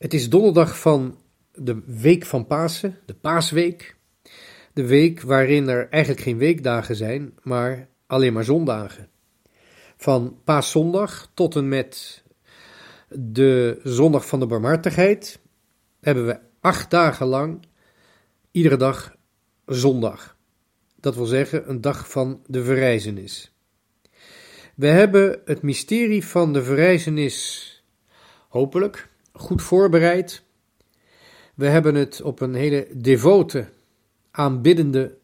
Het is donderdag van de week van Pasen, de Paasweek. De week waarin er eigenlijk geen weekdagen zijn, maar alleen maar zondagen. Van Paaszondag tot en met de zondag van de barmhartigheid hebben we acht dagen lang iedere dag zondag. Dat wil zeggen een dag van de verrijzenis. We hebben het mysterie van de verrijzenis hopelijk goed voorbereid. We hebben het op een hele devote, aanbiddende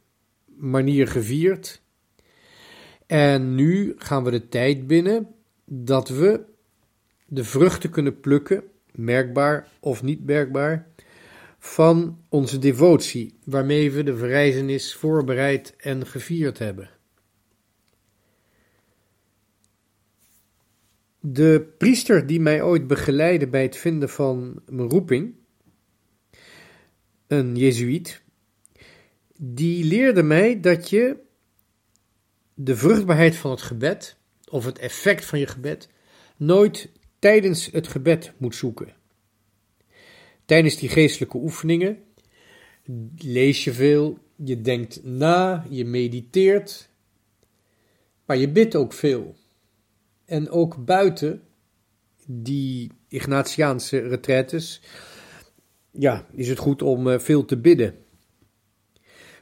manier gevierd. En nu gaan we de tijd binnen dat we de vruchten kunnen plukken, merkbaar of niet merkbaar, van onze devotie, waarmee we de verrijzenis voorbereid en gevierd hebben. De priester die mij ooit begeleidde bij het vinden van mijn roeping, een Jezuïet, die leerde mij dat je de vruchtbaarheid van het gebed, of het effect van je gebed, nooit tijdens het gebed moet zoeken. Tijdens die geestelijke oefeningen lees je veel, je denkt na, je mediteert, maar je bidt ook veel. En ook buiten die Ignatiaanse retretes, ja, is het goed om eh, veel te bidden.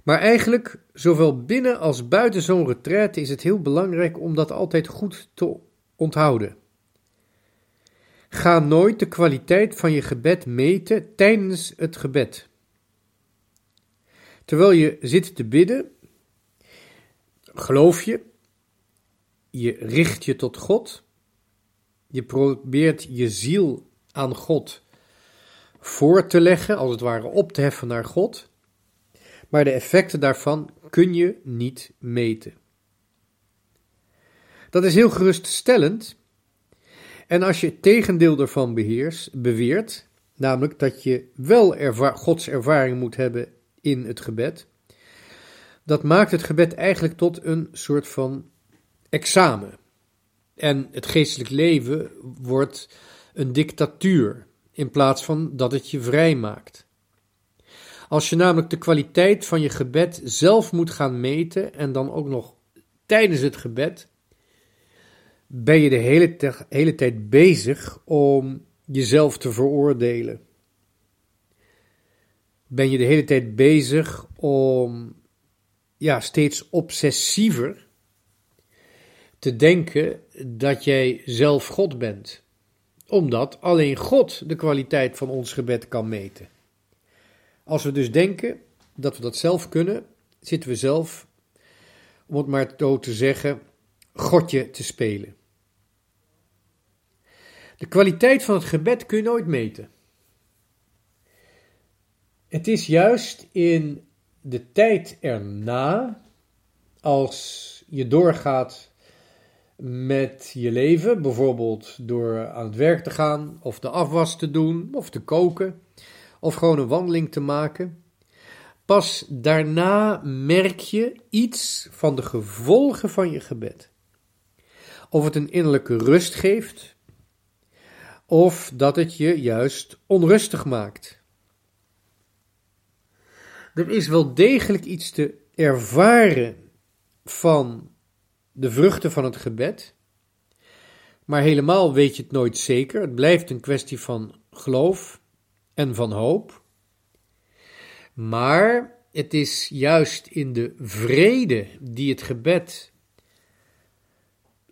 Maar eigenlijk, zowel binnen als buiten zo'n retraite is het heel belangrijk om dat altijd goed te onthouden. Ga nooit de kwaliteit van je gebed meten tijdens het gebed. Terwijl je zit te bidden, geloof je je richt je tot God. Je probeert je ziel aan God voor te leggen, als het ware op te heffen naar God. Maar de effecten daarvan kun je niet meten. Dat is heel geruststellend. En als je het tegendeel ervan beheers, beweert, namelijk dat je wel Gods ervaring moet hebben in het gebed, dat maakt het gebed eigenlijk tot een soort van examen. En het geestelijk leven wordt een dictatuur in plaats van dat het je vrij maakt. Als je namelijk de kwaliteit van je gebed zelf moet gaan meten en dan ook nog tijdens het gebed, ben je de hele, hele tijd bezig om jezelf te veroordelen. Ben je de hele tijd bezig om ja, steeds obsessiever te denken dat jij zelf God bent, omdat alleen God de kwaliteit van ons gebed kan meten. Als we dus denken dat we dat zelf kunnen, zitten we zelf, om het maar zo te zeggen, Godje te spelen. De kwaliteit van het gebed kun je nooit meten. Het is juist in de tijd erna, als je doorgaat met je leven, bijvoorbeeld door aan het werk te gaan, of de afwas te doen, of te koken, of gewoon een wandeling te maken. Pas daarna merk je iets van de gevolgen van je gebed. Of het een innerlijke rust geeft, of dat het je juist onrustig maakt. Er is wel degelijk iets te ervaren van de vruchten van het gebed. Maar helemaal weet je het nooit zeker. Het blijft een kwestie van geloof en van hoop. Maar het is juist in de vrede die het gebed,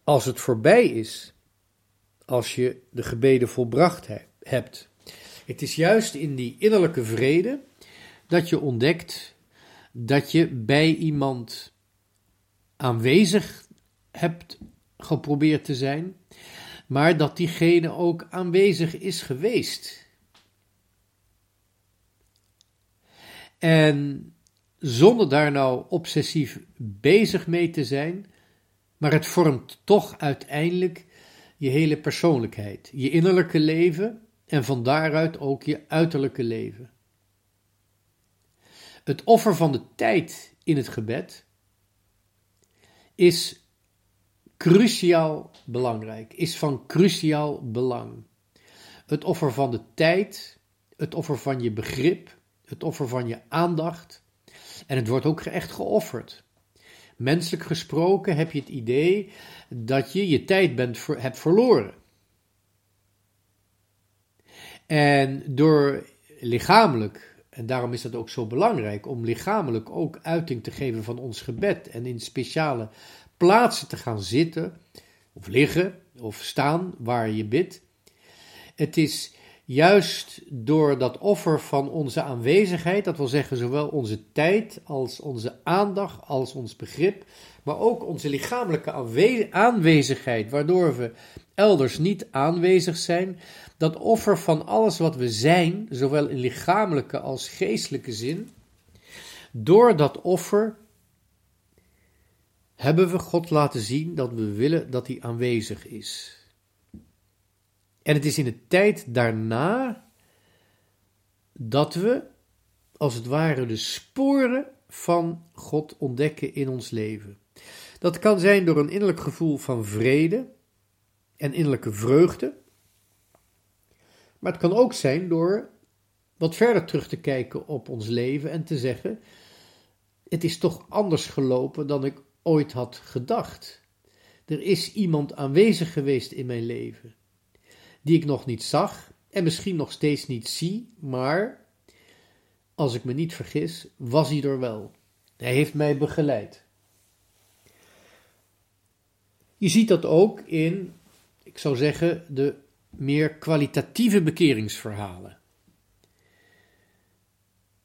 als het voorbij is, als je de gebeden volbracht hebt. Het is juist in die innerlijke vrede dat je ontdekt dat je bij iemand aanwezig hebt geprobeerd te zijn, maar dat diegene ook aanwezig is geweest. En zonder daar nou obsessief bezig mee te zijn, maar het vormt toch uiteindelijk je hele persoonlijkheid, je innerlijke leven en van daaruit ook je uiterlijke leven. Het offer van de tijd in het gebed is cruciaal belangrijk, is van cruciaal belang. het offer van de tijd, het offer van je begrip, het offer van je aandacht. En het wordt ook echt geofferd. Menselijk gesproken heb je het idee dat je je tijd bent, hebt verloren. En door lichamelijk, en daarom is dat ook zo belangrijk, om lichamelijk ook uiting te geven van ons gebed en in speciale plaatsen te gaan zitten, of liggen, of staan waar je bidt. Het is juist door dat offer van onze aanwezigheid, dat wil zeggen zowel onze tijd als onze aandacht, als ons begrip, maar ook onze lichamelijke aanwezigheid, waardoor we elders niet aanwezig zijn, dat offer van alles wat we zijn, zowel in lichamelijke als geestelijke zin, door dat offer hebben we God laten zien dat we willen dat hij aanwezig is. En het is in de tijd daarna dat we, als het ware, de sporen van God ontdekken in ons leven. Dat kan zijn door een innerlijk gevoel van vrede en innerlijke vreugde. Maar het kan ook zijn door wat verder terug te kijken op ons leven en te zeggen: Het is toch anders gelopen dan ik ooit had gedacht. Er is iemand aanwezig geweest in mijn leven, die ik nog niet zag en misschien nog steeds niet zie, maar als ik me niet vergis, was hij er wel. Hij heeft mij begeleid. Je ziet dat ook in, ik zou zeggen, de meer kwalitatieve bekeringsverhalen.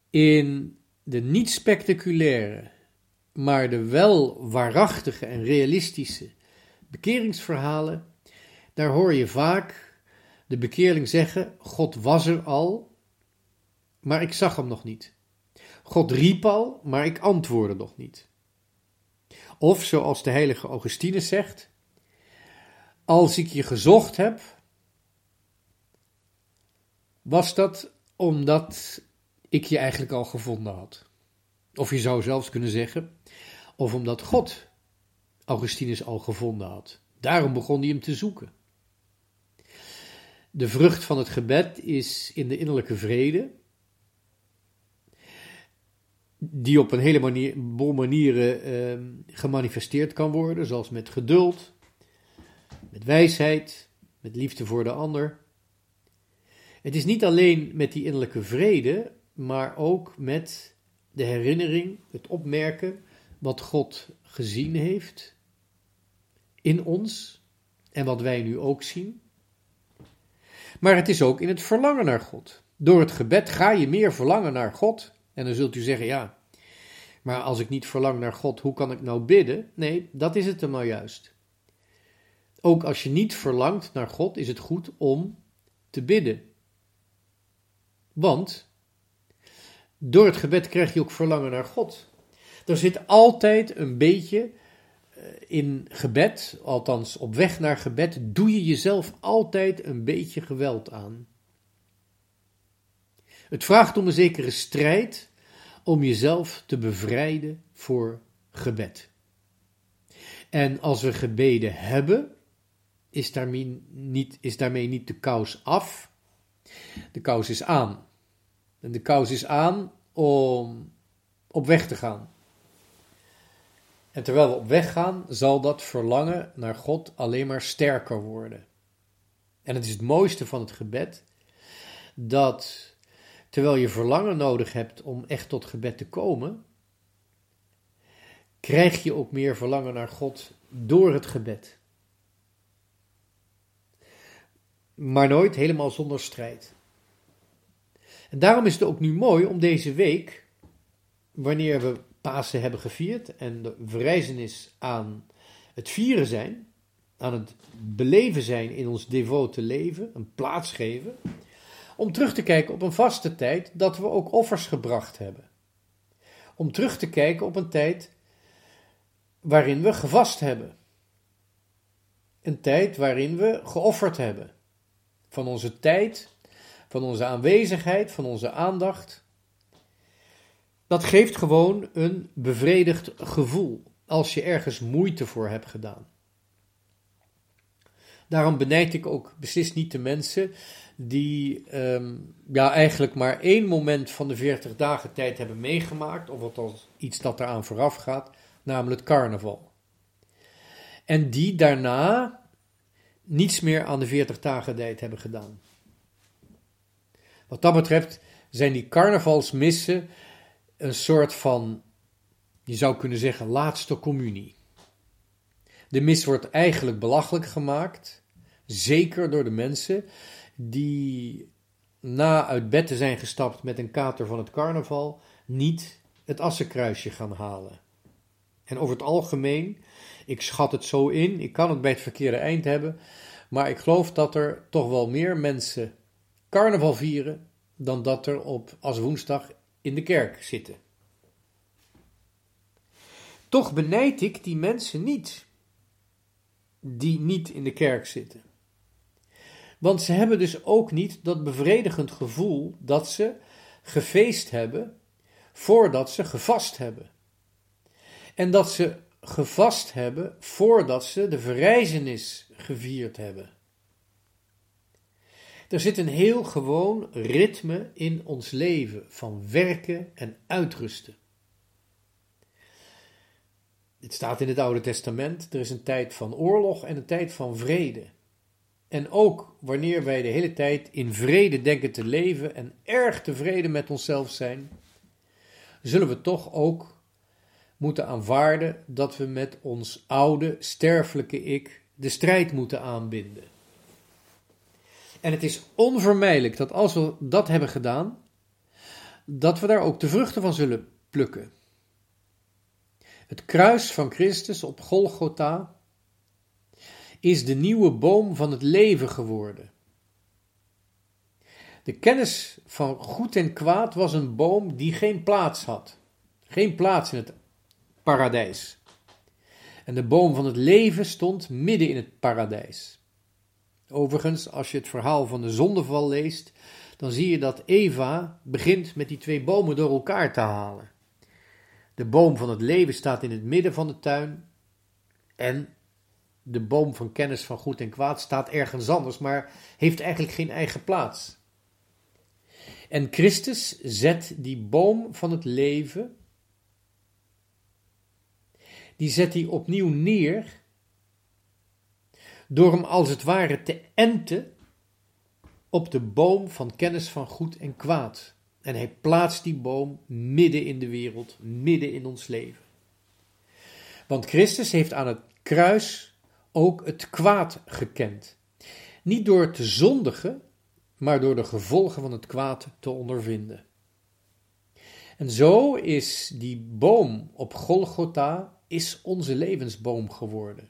In de niet spectaculaire, maar de wel waarachtige en realistische bekeringsverhalen, daar hoor je vaak de bekeerling zeggen: God was er al, maar ik zag hem nog niet. God riep al, maar ik antwoordde nog niet. Of zoals de heilige Augustinus zegt: Als ik je gezocht heb, was dat omdat ik je eigenlijk al gevonden had. Of je zou zelfs kunnen zeggen, of omdat God Augustinus al gevonden had. Daarom begon hij hem te zoeken. De vrucht van het gebed is in de innerlijke vrede, die op een hele manier, manieren eh, gemanifesteerd kan worden, zoals met geduld, met wijsheid, met liefde voor de ander. Het is niet alleen met die innerlijke vrede, maar ook met de herinnering, het opmerken wat God gezien heeft in ons en wat wij nu ook zien. Maar het is ook in het verlangen naar God. Door het gebed ga je meer verlangen naar God. En dan zult u zeggen, ja, maar als ik niet verlang naar God, hoe kan ik nou bidden? Nee, dat is het dan nou juist. Ook als je niet verlangt naar God, is het goed om te bidden. Want door het gebed krijg je ook verlangen naar God. Er zit altijd een beetje eh, in gebed, althans op weg naar gebed, doe je jezelf altijd een beetje geweld aan. Het vraagt om een zekere strijd om jezelf te bevrijden voor gebed. En als we gebeden hebben, is daarmee niet, is daarmee niet de kous af, de kous is aan. De kous is aan om op weg te gaan. En terwijl we op weg gaan, zal dat verlangen naar God alleen maar sterker worden. En het is het mooiste van het gebed dat terwijl je verlangen nodig hebt om echt tot gebed te komen, krijg je ook meer verlangen naar God door het gebed. Maar nooit helemaal zonder strijd. En daarom is het ook nu mooi om deze week, wanneer we Pasen hebben gevierd en de verrijzenis aan het vieren zijn, aan het beleven zijn in ons devote leven, een plaats geven, om terug te kijken op een vaste tijd dat we ook offers gebracht hebben. Om terug te kijken op een tijd waarin we gevast hebben. Een tijd waarin we geofferd hebben. Van onze tijd, van onze aanwezigheid, van onze aandacht. Dat geeft gewoon een bevredigd gevoel als je ergens moeite voor hebt gedaan. Daarom benijd ik ook beslist niet de mensen die ehm, ja, eigenlijk maar één moment van de 40 dagen tijd hebben meegemaakt, of althans iets dat eraan vooraf gaat, namelijk carnaval. En die daarna niets meer aan de 40 dagen tijd hebben gedaan. Wat dat betreft zijn die carnavalsmissen een soort van, je zou kunnen zeggen, laatste communie. De mis wordt eigenlijk belachelijk gemaakt, zeker door de mensen die na uit bed te zijn gestapt met een kater van het carnaval niet het assenkruisje gaan halen. En over het algemeen, ik schat het zo in, ik kan het bij het verkeerde eind hebben, maar ik geloof dat er toch wel meer mensen carnaval vieren dan dat er op als woensdag in de kerk zitten. Toch benijd ik die mensen niet die niet in de kerk zitten. Want ze hebben dus ook niet dat bevredigend gevoel dat ze gefeest hebben voordat ze gevast hebben. En dat ze gevast hebben voordat ze de verrijzenis gevierd hebben. Er zit een heel gewoon ritme in ons leven van werken en uitrusten. Dit staat in het Oude Testament. Er is een tijd van oorlog en een tijd van vrede. En ook wanneer wij de hele tijd in vrede denken te leven en erg tevreden met onszelf zijn, zullen we toch ook moeten aanvaarden dat we met ons oude, sterfelijke ik de strijd moeten aanbinden. En het is onvermijdelijk dat als we dat hebben gedaan, dat we daar ook de vruchten van zullen plukken. Het kruis van Christus op Golgotha is de nieuwe boom van het leven geworden. De kennis van goed en kwaad was een boom die geen plaats had. Geen plaats in het paradijs. En de boom van het leven stond midden in het paradijs. Overigens, als je het verhaal van de zondeval leest, dan zie je dat Eva begint met die twee bomen door elkaar te halen. De boom van het leven staat in het midden van de tuin en de boom van kennis van goed en kwaad staat ergens anders, maar heeft eigenlijk geen eigen plaats. En Christus zet die boom van het leven, die zet hij opnieuw neer, door hem als het ware te enten op de boom van kennis van goed en kwaad. En hij plaatst die boom midden in de wereld, midden in ons leven. Want Christus heeft aan het kruis ook het kwaad gekend. Niet door te zondigen, maar door de gevolgen van het kwaad te ondervinden. En zo is die boom op Golgotha is onze levensboom geworden.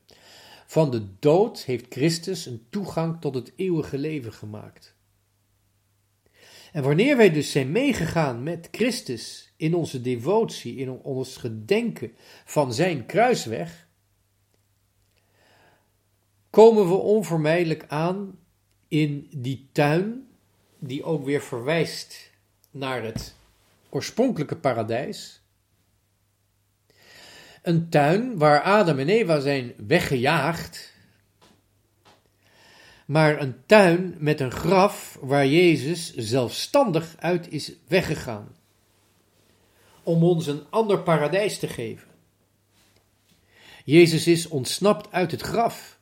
Van de dood heeft Christus een toegang tot het eeuwige leven gemaakt. En wanneer wij dus zijn meegegaan met Christus in onze devotie, in ons gedenken van zijn kruisweg, komen we onvermijdelijk aan in die tuin, die ook weer verwijst naar het oorspronkelijke paradijs. Een tuin waar Adam en Eva zijn weggejaagd maar een tuin met een graf waar Jezus zelfstandig uit is weggegaan. Om ons een ander paradijs te geven. Jezus is ontsnapt uit het graf.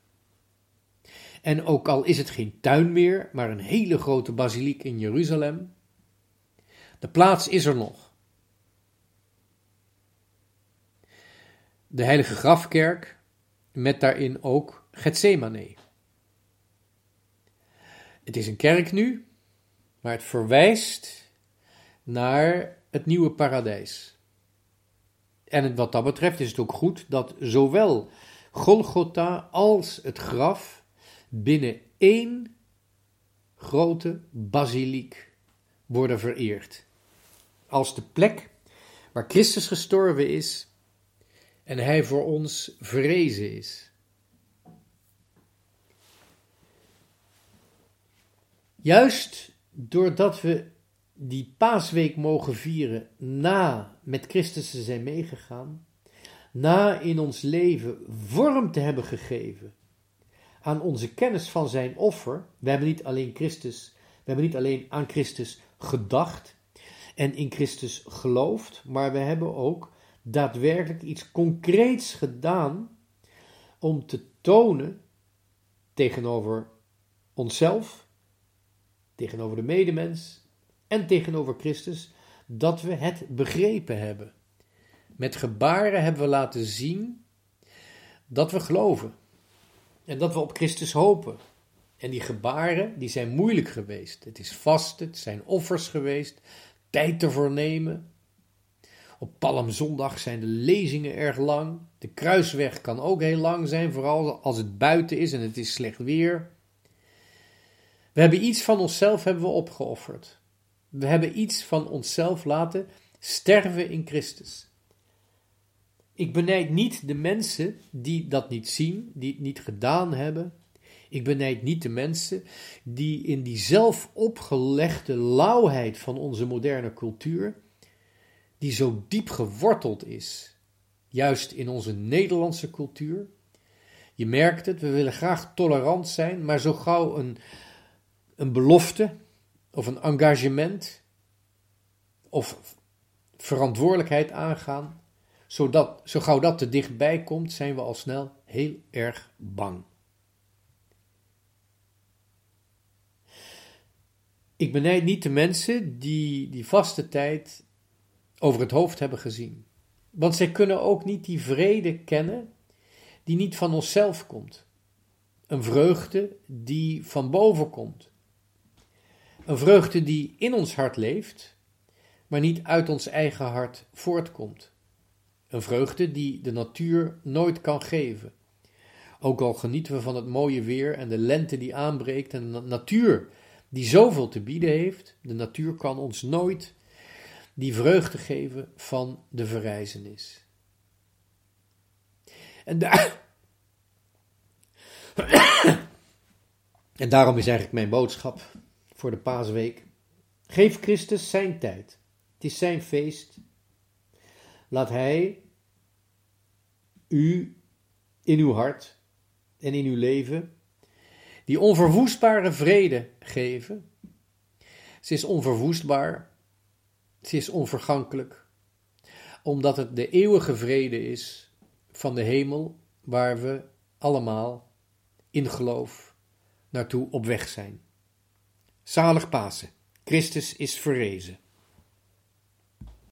En ook al is het geen tuin meer, maar een hele grote basiliek in Jeruzalem, de plaats is er nog. De heilige grafkerk met daarin ook Gethsemane. Het is een kerk nu, maar het verwijst naar het nieuwe paradijs. En wat dat betreft is het ook goed dat zowel Golgotha als het graf binnen één grote basiliek worden vereerd. Als de plek waar Christus gestorven is en hij voor ons verrezen is. Juist doordat we die paasweek mogen vieren na met Christus te zijn meegegaan, na in ons leven vorm te hebben gegeven aan onze kennis van zijn offer. We hebben niet alleen Christus, we hebben niet alleen aan Christus gedacht en in Christus geloofd, maar we hebben ook daadwerkelijk iets concreets gedaan om te tonen tegenover onszelf, tegenover de medemens en tegenover Christus dat we het begrepen hebben. Met gebaren hebben we laten zien dat we geloven en dat we op Christus hopen. En die gebaren, die zijn moeilijk geweest. Het is vasten, het zijn offers geweest, tijd te voornemen. Op Palmzondag zijn de lezingen erg lang. De kruisweg kan ook heel lang zijn, vooral als het buiten is en het is slecht weer. We hebben iets van onszelf hebben we opgeofferd. We hebben iets van onszelf laten sterven in Christus. Ik benijd niet de mensen die dat niet zien, die het niet gedaan hebben. Ik benijd niet de mensen die in die zelf opgelegde lauwheid van onze moderne cultuur, die zo diep geworteld is, juist in onze Nederlandse cultuur. Je merkt het, we willen graag tolerant zijn, maar zo gauw een, een belofte of een engagement of verantwoordelijkheid aangaan, zodat, zo gauw dat te dichtbij komt, zijn we al snel heel erg bang. Ik benijd niet de mensen die die vaste tijd over het hoofd hebben gezien. Want zij kunnen ook niet die vrede kennen die niet van onszelf komt. Een vreugde die van boven komt. Een vreugde die in ons hart leeft, maar niet uit ons eigen hart voortkomt. Een vreugde die de natuur nooit kan geven. Ook al genieten we van het mooie weer en de lente die aanbreekt en de natuur die zoveel te bieden heeft, de natuur kan ons nooit die vreugde geven van de verrijzenis. En, en daarom is eigenlijk mijn boodschap voor de paasweek. Geef Christus zijn tijd. Het is zijn feest. Laat Hij u in uw hart en in uw leven die onverwoestbare vrede geven. Ze is onverwoestbaar, ze is onvergankelijk, omdat het de eeuwige vrede is van de hemel waar we allemaal in geloof naartoe op weg zijn. Zalig Pasen, Christus is verrezen.